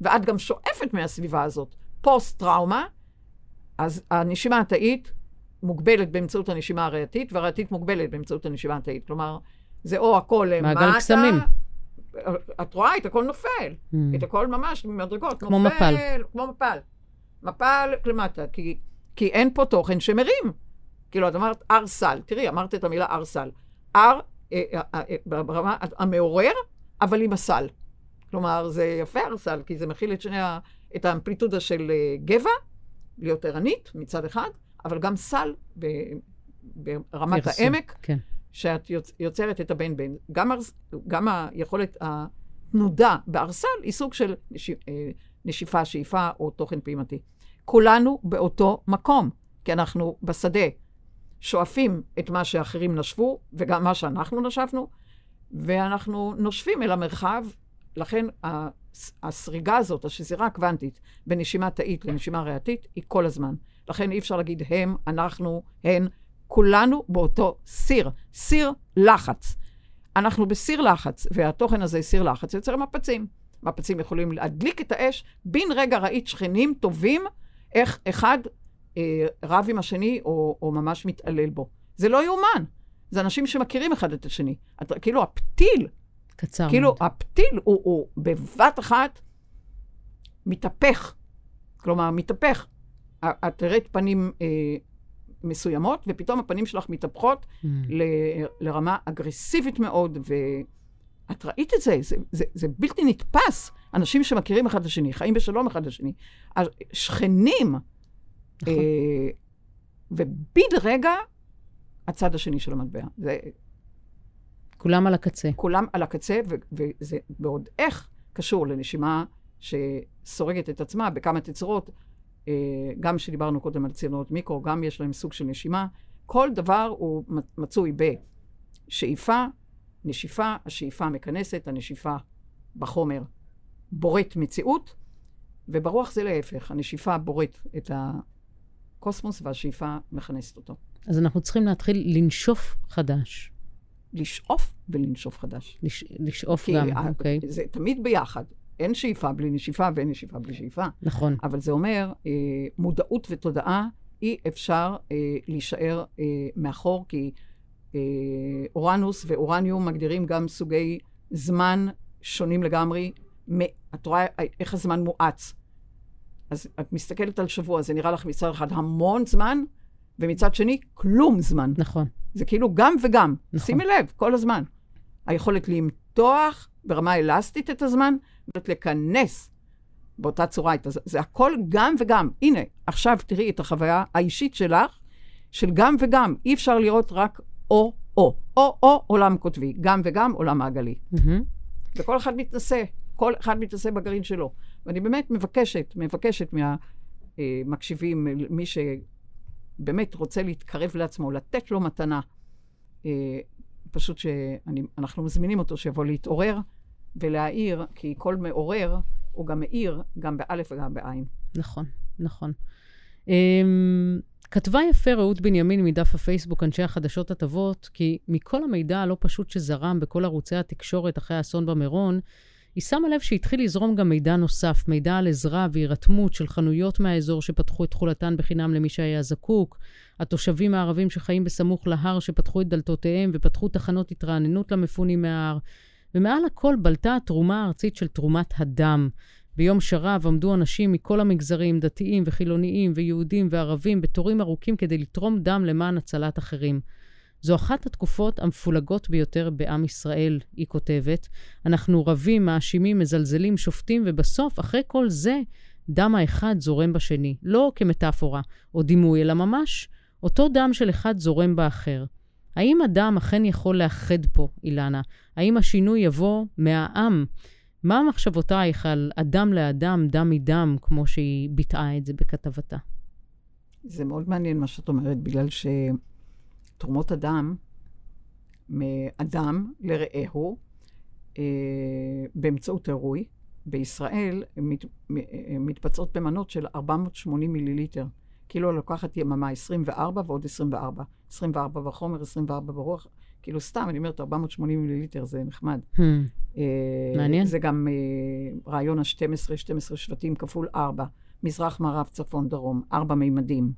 ואת גם שואפת מהסביבה הזאת פוסט-טראומה, אז הנשימה התאית מוגבלת באמצעות הנשימה הריאתית, והריאתית מוגבלת באמצעות הנשימה התאית. כלומר, זה או הכל למטה... מעגל קסמים. את רואה, את הכל נופל. Mm. את הכל ממש ממדרגות. כמו נופל, מפל. כמו מפל. מפל למטה, כי, כי אין פה תוכן שמרים. כאילו, את אמרת הר סל. תראי, אמרת את המילה הר סל. הר, אה, אה, אה, ברמה המעורר, אבל עם הסל. כלומר, זה יפה הר סל, כי זה מכיל את שני ה... את האמפליטודה של גבע, להיות ערנית מצד אחד, אבל גם סל ב, ברמת פרסום. העמק, כן. שאת יוצ- יוצרת את הבן-בן. גם, הרס- גם היכולת התנודה בארסל היא סוג של נש... אה, נשיפה, שאיפה או תוכן פעימתי. כולנו באותו מקום, כי אנחנו בשדה שואפים את מה שאחרים נשפו, וגם מה שאנחנו נשפנו, ואנחנו נושפים אל המרחב. לכן הס- הסריגה הזאת, השזירה הקוונטית, בין נשימה תאית לנשימה ריאתית, היא כל הזמן. לכן אי אפשר להגיד הם, אנחנו, הן, כולנו באותו סיר, סיר לחץ. אנחנו בסיר לחץ, והתוכן הזה, סיר לחץ, יוצר מפצים. מפצים יכולים להדליק את האש. בן רגע ראית שכנים טובים, איך אחד אה, רב עם השני או, או ממש מתעלל בו. זה לא יאומן. זה אנשים שמכירים אחד את השני. את, כאילו, הפתיל, קצר כאילו, מאוד. הפתיל הוא, הוא בבת אחת מתהפך. כלומר, מתהפך. את את תראית פנים אה, מסוימות, ופתאום הפנים שלך מתהפכות Mm. ל- לרמה אגרסיבית מאוד, ואת ראית את זה, זה, זה, זה בלתי נתפס. אנשים שמכירים אחד את השני, חיים בשלום אחד את השני. שכנים, נכון. אה, וביד רגע, הצד השני של המטבע. זה כולם על הקצה. כולם על הקצה, ו- וזה ועוד איך קשור לנשימה שסורגת את עצמה בכמה תצורות, גם שדיברנו קודם על צינורות מיקרו, גם יש להם סוג של נשימה. כל דבר הוא מצ- מצוי בשאיפה, נשיפה, השאיפה מכנסת, הנשיפה בחומר בורט מציאות, וברוח זה להפך, הנשיפה בורט את הקוסמוס והשאיפה מכנסת אותו. אז אנחנו צריכים להתחיל לנשוף חדש. לשאוף ולנשוף חדש. לש... לשאוף גם, ה- אוקיי. זה תמיד ביחד. אין שאיפה בלי נשיפה ואין נשיפה בלי שאיפה. נכון. אבל זה אומר, אה, מודעות ותודעה, אי אפשר אה, להישאר אה, מאחור, כי אה, אורנוס ואורניום מגדירים גם סוגי זמן שונים לגמרי. מ- את רואה איך הזמן מואץ. אז את מסתכלת על שבוע, זה נראה לך מצד אחד המון זמן, ומצד שני, כלום זמן. נכון. זה כאילו גם וגם. נכון. שימי לב, כל הזמן. היכולת למתוח ברמה אלסטית את הזמן, ויכולת לכנס באותה צורה. זה, זה הכל גם וגם. הנה, עכשיו תראי את החוויה האישית שלך, של גם וגם. אי אפשר לראות רק או-או. או-או עולם קוטבי, גם וגם עולם מעגלי. Mm-hmm. וכל אחד מתנשא, כל אחד מתנשא בגרעין שלו. ואני באמת מבקשת, מבקשת מהמקשיבים, מי שבאמת רוצה להתקרב לעצמו, לתת לו מתנה. פשוט שאנחנו מזמינים אותו שיבוא להתעורר ולהעיר, כי כל מעורר הוא גם מאיר, גם באלף וגם בעין. נכון, נכון. Um, כתבה יפה רעות בנימין מדף הפייסבוק, אנשי החדשות הטובות, כי מכל המידע הלא פשוט שזרם בכל ערוצי התקשורת אחרי האסון במירון, היא שמה לב שהתחיל לזרום גם מידע נוסף, מידע על עזרה והירתמות של חנויות מהאזור שפתחו את תכולתן בחינם למי שהיה זקוק, התושבים הערבים שחיים בסמוך להר שפתחו את דלתותיהם ופתחו תחנות התרעננות למפונים מההר, ומעל הכל בלטה התרומה הארצית של תרומת הדם. ביום שרב עמדו אנשים מכל המגזרים, דתיים וחילוניים ויהודים וערבים, בתורים ארוכים כדי לתרום דם למען הצלת אחרים. זו אחת התקופות המפולגות ביותר בעם ישראל, היא כותבת. אנחנו רבים, מאשימים, מזלזלים, שופטים, ובסוף, אחרי כל זה, דם האחד זורם בשני. לא כמטאפורה או דימוי, אלא ממש אותו דם של אחד זורם באחר. האם הדם אכן יכול לאחד פה, אילנה? האם השינוי יבוא מהעם? מה מחשבותייך על אדם לאדם, דם מדם, כמו שהיא ביטאה את זה בכתבתה? זה מאוד מעניין מה שאת אומרת, בגלל שתרומות הדם מאדם לרעהו, אה, באמצעות עירוי, בישראל מת, מתבצעות במנות של 480 מיליליטר. כאילו לוקחת יממה 24 ועוד 24. 24 בחומר, 24 ברוח. כאילו סתם, אני אומרת, 480 מיליליטר זה נחמד. Hmm. אה, מעניין. זה גם אה, רעיון ה-12, 12 שבטים כפול 4. מזרח, מערב, צפון, דרום, 4 מימדים.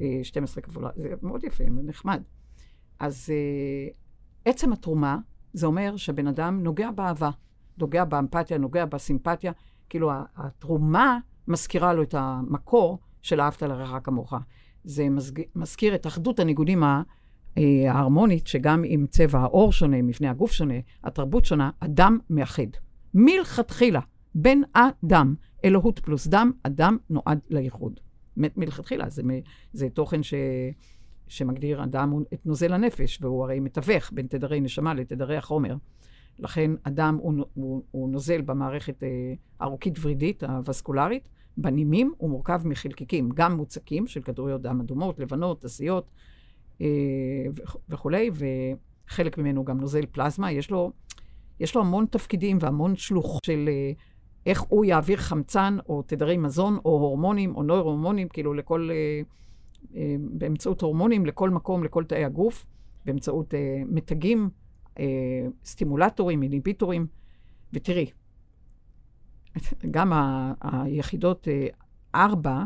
אה, 12 כפול, זה מאוד יפה, נחמד. אז אה, עצם התרומה, זה אומר שבן אדם נוגע באהבה, נוגע באמפתיה, נוגע בסימפתיה. כאילו, התרומה מזכירה לו את המקור של אהבת לרעך כמוך. זה מזכיר את אחדות הניגודים אה, ההרמונית, שגם אם צבע העור שונה, מבנה הגוף שונה, התרבות שונה, אדם מאחד. מלכתחילה, בן אדם, אלוהות פלוס דם, אדם נועד לייחוד. מלכתחילה, זה, זה תוכן ש, שמגדיר אדם את נוזל הנפש, והוא הרי מתווך בין תדרי נשמה לתדרי החומר. לכן אדם הוא, הוא, הוא נוזל במערכת אה, ארוכית ורידית, הווסקולרית, בנימים הוא מורכב מחלקיקים, גם מוצקים של כדוריות דם אדומות, לבנות, עשיות, אה, וכולי, וחלק ממנו גם נוזל פלזמה. יש לו, יש לו המון תפקידים והמון שלוח של אה, איך הוא יעביר חמצן או תדרי מזון או הורמונים או נוירו-הורמונים, כאילו לכל, אה, באמצעות הורמונים לכל מקום, לכל תאי הגוף, באמצעות מתגים, סטימולטורים, איניביטורים. ותראי, <laughs> גם ה- היחידות 4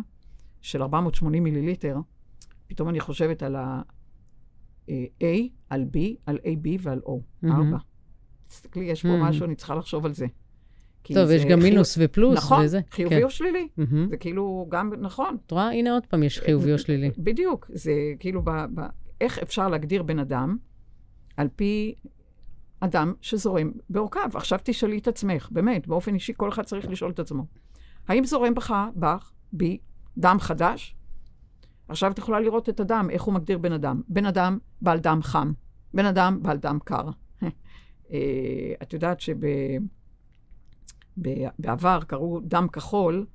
של 480 מיליליטר, פתאום אני חושבת על ה... A על B, על AB ועל O, mm-hmm. ארבע. תסתכלי, יש פה mm-hmm. משהו, אני צריכה לחשוב על זה. טוב, יש גם מינוס ופלוס נכון, וזה. נכון, חיובי כן. או שלילי. Mm-hmm. זה כאילו גם, נכון. את רואה? הנה עוד פעם יש חיובי או שלילי. <laughs> בדיוק. זה כאילו, ב, ב, איך אפשר להגדיר בן אדם על פי אדם שזורם בעורקיו? עכשיו תשאלי את עצמך, באמת, באופן אישי, כל אחד צריך לשאול את עצמו. האם זורם בך, בך, בי, דם חדש? עכשיו את יכולה לראות את הדם, איך הוא מגדיר בן אדם. בן אדם בעל דם חם, בן אדם בעל דם קר. <laughs> אה, את יודעת שבעבר קראו דם כחול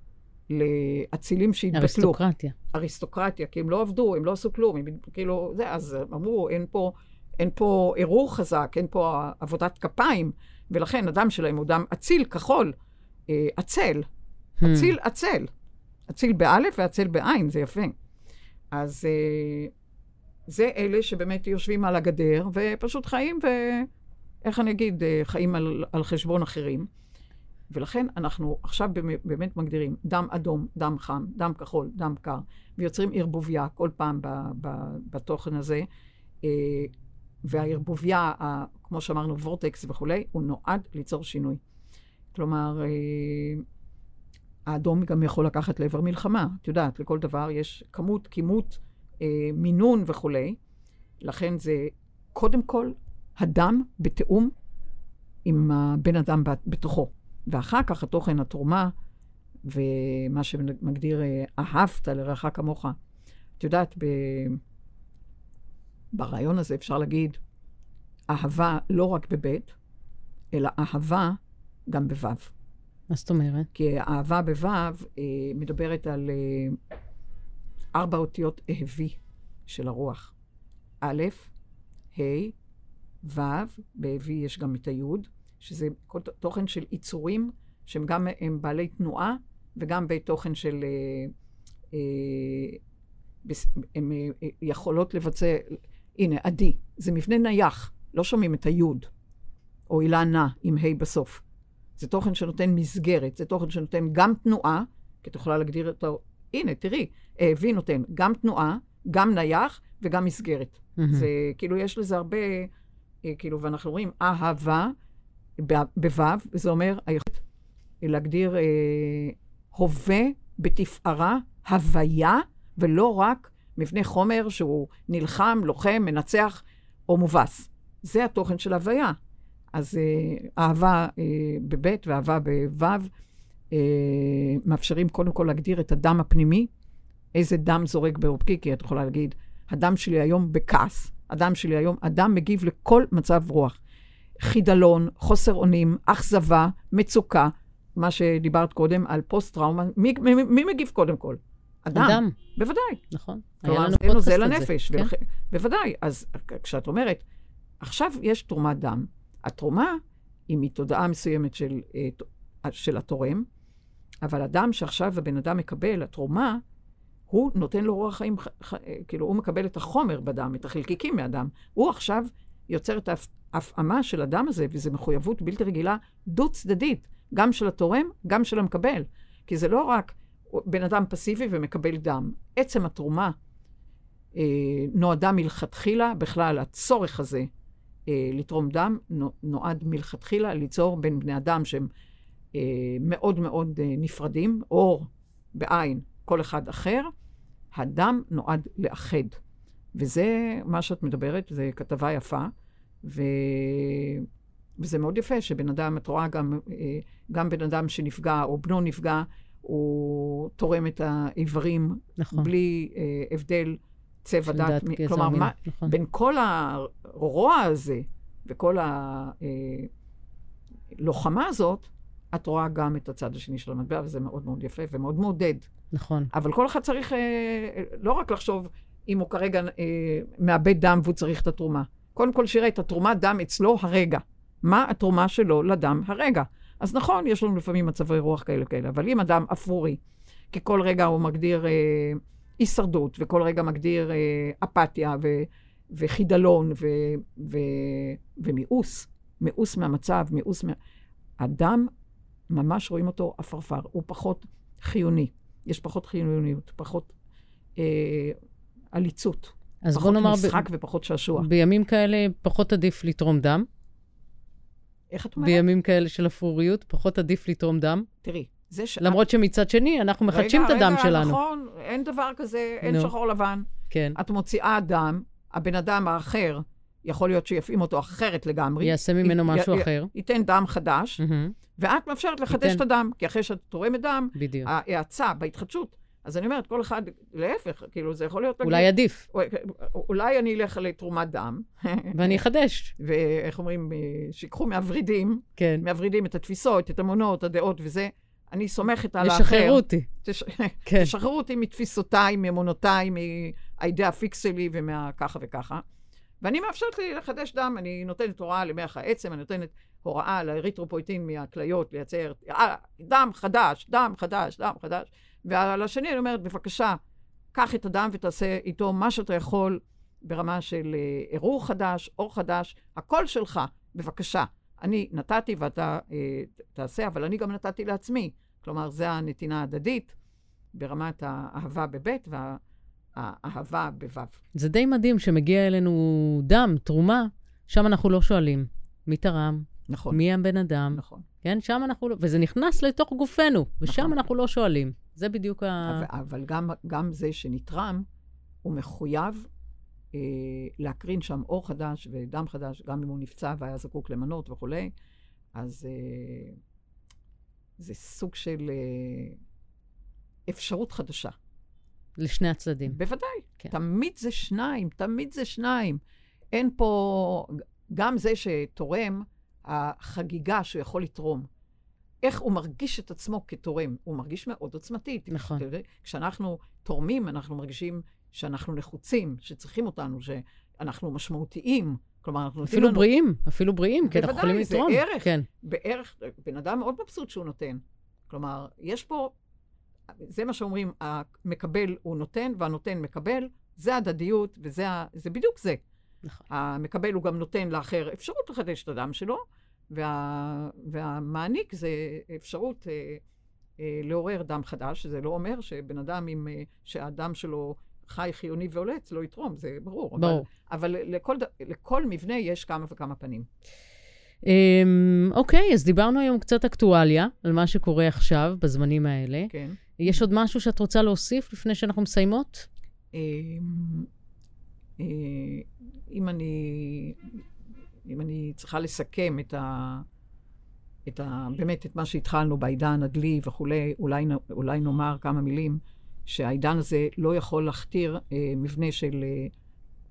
לאצילים שהתבטלו. אריסטוקרטיה. אריסטוקרטיה, כי הם לא עבדו, הם לא עשו כלום, הם כאילו, זה, אז אמרו, אין פה, אין פה ערעור חזק, אין פה עבודת כפיים, ולכן הדם שלהם הוא דם אציל, כחול, אה, עצל. Hmm. אציל, עצל. אציל באלף ועצל בעין, זה יפה. אז אה, זה אלה שבאמת יושבים על הגדר ופשוט חיים, ואיך אני אגיד, אה, חיים על, על חשבון אחרים. ולכן אנחנו עכשיו באמת מגדירים דם אדום, דם חם, דם כחול, דם קר, ויוצרים ערבוביה כל פעם בתוכן הזה. אה, והערבוביה, כמו שאמרנו, וורטקס וכולי, הוא נועד ליצור שינוי. כלומר, האדום גם יכול לקחת לעבר מלחמה. את יודעת, לכל דבר יש כמות, כימות, אה, מינון וכולי. לכן זה קודם כל הדם בתיאום עם הבן אדם בתוכו. ואחר כך התוכן, התרומה, ומה שמגדיר אה, אהבת לרעך כמוך. את יודעת, ב... ברעיון הזה אפשר להגיד אהבה לא רק בבית, אלא אהבה גם בוו. מה זאת אומרת? כי אהבה בוו אה, מדברת על אה, ארבע אותיות אהבי של הרוח. א', ה', ו', באבי יש גם את היוד, שזה תוכן של יצורים שהם גם הם בעלי תנועה וגם בתוכן של... אה, אה, הן אה, יכולות לבצע... הנה, עדי, זה מבנה נייח, לא שומעים את היוד, או הילה נע עם ה' בסוף. זה תוכן שנותן מסגרת, זה תוכן שנותן גם תנועה, כי את יכולה להגדיר אותו, הנה, תראי, אהבי נותן גם תנועה, גם נייח וגם מסגרת. Mm-hmm. זה כאילו, יש לזה הרבה, כאילו, ואנחנו רואים אהבה בו', וזה אומר היכולת להגדיר אה, הווה בתפארה, הוויה, ולא רק מבנה חומר שהוא נלחם, לוחם, מנצח או מובס. זה התוכן של הוויה. אז אה, אהבה אה, בבית ואהבה בו' אה, מאפשרים קודם כל להגדיר את הדם הפנימי, איזה דם זורק בעורפי, כי את יכולה להגיד, הדם שלי היום בכעס, הדם שלי היום, הדם מגיב לכל מצב רוח. חידלון, חוסר אונים, אכזבה, מצוקה, מה שדיברת קודם על פוסט-טראומה, מי, מי, מי מגיב קודם כל? אדם. אדם. בוודאי. נכון. כלומר, זה נוזל לנפש. כן? ולכ... בוודאי. אז כשאת אומרת, עכשיו יש תרומת דם, התרומה היא מתודעה מסוימת של, אה, של התורם, אבל הדם שעכשיו הבן אדם מקבל, התרומה, הוא נותן לו רוח חיים, כאילו, הוא מקבל את החומר בדם, את החלקיקים מהדם. הוא עכשיו יוצר את ההפעמה של הדם הזה, וזו מחויבות בלתי רגילה, דו-צדדית, גם של התורם, גם של המקבל. כי זה לא רק בן אדם פסיבי ומקבל דם. עצם התרומה אה, נועדה מלכתחילה, בכלל, הצורך הזה אה, לתרום דם, נועד מלכתחילה ליצור בין בני אדם שהם אה, מאוד מאוד אה, נפרדים, אור בעין, כל אחד אחר, הדם נועד לאחד. וזה מה שאת מדברת, זו כתבה יפה, ו... וזה מאוד יפה שבן אדם, את רואה גם, אה, גם בן אדם שנפגע או בנו נפגע, הוא תורם את האיברים נכון. בלי אה, הבדל צבע דת. דת כלומר, מה, נכון. בין כל הרוע הזה וכל הלוחמה אה, הזאת, את רואה גם את הצד השני של המטבע, וזה מאוד מאוד יפה ומאוד מעודד. נכון. אבל כל אחד צריך אה, לא רק לחשוב אם הוא כרגע אה, מאבד דם והוא צריך את התרומה. קודם כל שיראה את התרומת דם אצלו הרגע. מה התרומה שלו לדם הרגע? אז נכון, יש לנו לפעמים מצבי רוח כאלה כאלה, אבל אם אדם אפורי, כי כל רגע הוא מגדיר אה, הישרדות, וכל רגע מגדיר אה, אפתיה ו, וחידלון ו, ו, ומיאוס, מיאוס מהמצב, מיאוס מה... אדם, ממש רואים אותו עפרפר, הוא פחות חיוני. יש פחות חיוניות, פחות אה, עליצות. אז בוא נאמר... פחות משחק ב... ופחות שעשוע. בימים כאלה פחות עדיף לתרום דם? איך את אומרת? בימים כאלה של אפרוריות, פחות עדיף לתרום דם? תראי, זה ש... למרות שמצד שני, אנחנו מחדשים את הדם רגע, שלנו. רגע, נכון, אין דבר כזה, אין no. שחור לבן. כן. את מוציאה דם, הבן אדם האחר, יכול להיות שיפעים אותו אחרת לגמרי. יעשה ממנו משהו י- אחר. ייתן דם חדש, mm-hmm. ואת מאפשרת לחדש ייתן... את הדם, כי אחרי שאת תורמת דם, בדיוק. ההאצה בהתחדשות אז אני אומרת, כל אחד, להפך, כאילו, זה יכול להיות... אולי להגיד, עדיף. אולי אני אלך לתרומת דם. <laughs> ואני אחדש. ואיך אומרים, שיקחו מהוורידים, כן. מהוורידים את התפיסות, את האמונות, הדעות וזה. אני סומכת על האחר. ישחררו אותי. תש... <laughs> כן. תשחררו אותי מתפיסותיי, מאמונותיי, מהאידאה פיקס שלי ומהככה וככה. ואני מאפשרת לי לחדש דם, אני נותנת הוראה למח העצם, אני נותנת הוראה לאריתרופויטין מהכליות לייצר אה, דם חדש, דם חדש, דם חדש. ועל השני אני אומרת, בבקשה, קח את הדם ותעשה איתו מה שאתה יכול ברמה של ערעור חדש, אור חדש, הכל שלך, בבקשה. אני נתתי ואתה אה, תעשה, אבל אני גם נתתי לעצמי. כלומר, זה הנתינה ההדדית ברמת האהבה בבית והאהבה בוו. זה די מדהים שמגיע אלינו דם, תרומה, שם אנחנו לא שואלים מי תרם, נכון. מי הבן אדם. נכון. כן, שם אנחנו לא, וזה נכנס לתוך גופנו, ושם נכון. אנחנו לא שואלים. זה בדיוק ה... אבל, אבל גם, גם זה שנתרם, הוא מחויב אה, להקרין שם אור חדש ודם חדש, גם אם הוא נפצע והיה זקוק למנות וכולי, אז אה, זה סוג של אה, אפשרות חדשה. לשני הצדדים. בוודאי. כן. תמיד זה שניים, תמיד זה שניים. אין פה, גם זה שתורם, החגיגה שהוא יכול לתרום. איך הוא מרגיש את עצמו כתורם. הוא מרגיש מאוד עוצמתי. נכון. כשאנחנו תורמים, אנחנו מרגישים שאנחנו נחוצים, שצריכים אותנו, שאנחנו משמעותיים. כלומר, אנחנו אפילו לנו... בריאים, אפילו בריאים, כי אנחנו בוודאי, יכולים זה לתרום. ערך. כן, בערך, בן אדם מאוד מבסוט שהוא נותן. כלומר, יש פה, זה מה שאומרים, המקבל הוא נותן והנותן מקבל, זה הדדיות וזה ה- זה בדיוק זה. נכון. המקבל הוא גם נותן לאחר אפשרות לחדש את הדם שלו, וה, והמעניק זה אפשרות אה, אה, לעורר דם חדש, זה לא אומר שבן אדם עם, אה, שהדם שלו חי, חיוני והולץ, לא יתרום, זה ברור. ברור. אבל, אבל לכל, לכל מבנה יש כמה וכמה פנים. אמ, אוקיי, אז דיברנו היום קצת אקטואליה על מה שקורה עכשיו, בזמנים האלה. כן. יש עוד משהו שאת רוצה להוסיף לפני שאנחנו מסיימות? אה, אה, אם אני, אם אני צריכה לסכם את ה... את ה... באמת, את מה שהתחלנו בעידן הדלי וכולי, אולי, אולי נאמר כמה מילים, שהעידן הזה לא יכול להכתיר אה, מבנה של, אה,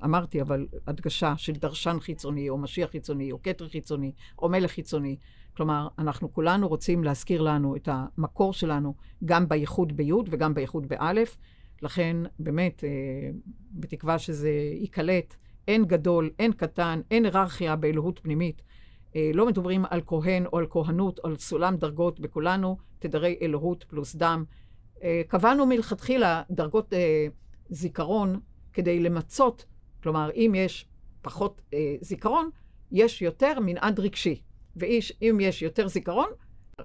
אמרתי, אבל הדגשה של דרשן חיצוני, או משיח חיצוני, או כתר חיצוני, או מלך חיצוני. כלומר, אנחנו כולנו רוצים להזכיר לנו את המקור שלנו, גם בייחוד בי' וגם בייחוד באלף. לכן, באמת, אה, בתקווה שזה ייקלט, אין גדול, אין קטן, אין היררכיה באלוהות פנימית. אה, לא מדברים על כהן או על כהנות או על סולם דרגות, בכולנו תדרי אלוהות פלוס דם. אה, קבענו מלכתחילה דרגות אה, זיכרון כדי למצות, כלומר, אם יש פחות זיכרון, יש יותר מנעד רגשי. ואם יש יותר זיכרון,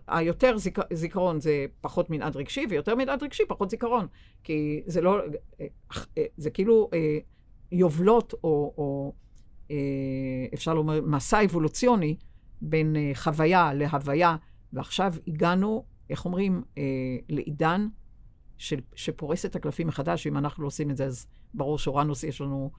היותר זיכ... זיכרון זה פחות מנעד רגשי, ויותר מנעד רגשי פחות זיכרון. כי זה לא, זה כאילו יובלות, או, או אה, אפשר לומר, מסע אבולוציוני בין אה, חוויה להוויה, ועכשיו הגענו, איך אומרים, אה, לעידן של, שפורס את הקלפים מחדש, ואם אנחנו לא עושים את זה, אז ברור שאורנוס יש לנו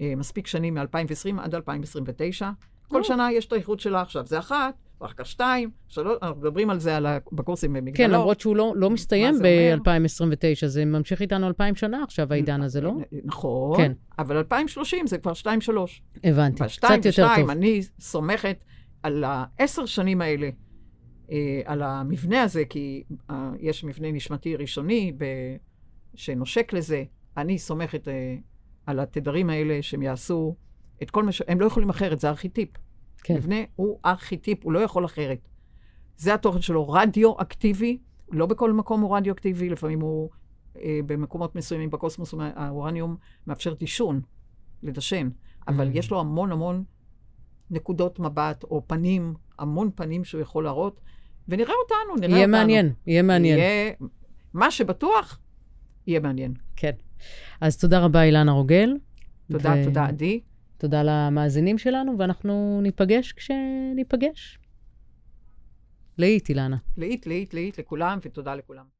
אה, מספיק שנים מ-2020 עד 2029. כל. שנה יש את האיכות שלה עכשיו, זה אחת, ואחר כך שתיים, שלוש, אנחנו מדברים על זה על ה- בקורסים במגדלות. כן, למרות שהוא לא, לא מסתיים זה אומר? ב-2029, זה ממשיך איתנו 2,000 שנה עכשיו, העידן הזה, לא? נכון, כן. אבל 2030 זה כבר שתיים, שלוש. הבנתי, בשתיים קצת יותר ושתיים, טוב. אני סומכת על העשר שנים האלה, אה, על המבנה הזה, כי אה, יש מבנה נשמתי ראשוני ב, שנושק לזה. אני סומכת אה, על התדרים האלה שהם יעשו את כל מה ש... הם לא יכולים אחרת, זה ארכיטיפ. כן. מבנה הוא ארכיטיפ, הוא לא יכול אחרת. זה התוכן שלו, רדיו-אקטיבי, לא בכל מקום הוא רדיו-אקטיבי, לפעמים הוא, אה, במקומות מסוימים בקוסמוס, האורניום מאפשר דישון, לדשן, אבל Mm. יש לו המון המון נקודות מבט או פנים, המון פנים שהוא יכול להראות, ונראה אותנו, נראה יהיה אותנו. מעניין, יהיה מעניין. יהיה, מה שבטוח, יהיה מעניין. כן. אז תודה רבה, אילנה רוגל. תודה, ו- תודה, עדי. תודה למאזינים שלנו, ואנחנו ניפגש כשניפגש. לאית, אילנה. לאית, לאית, לאית לכולם, ותודה לכולם.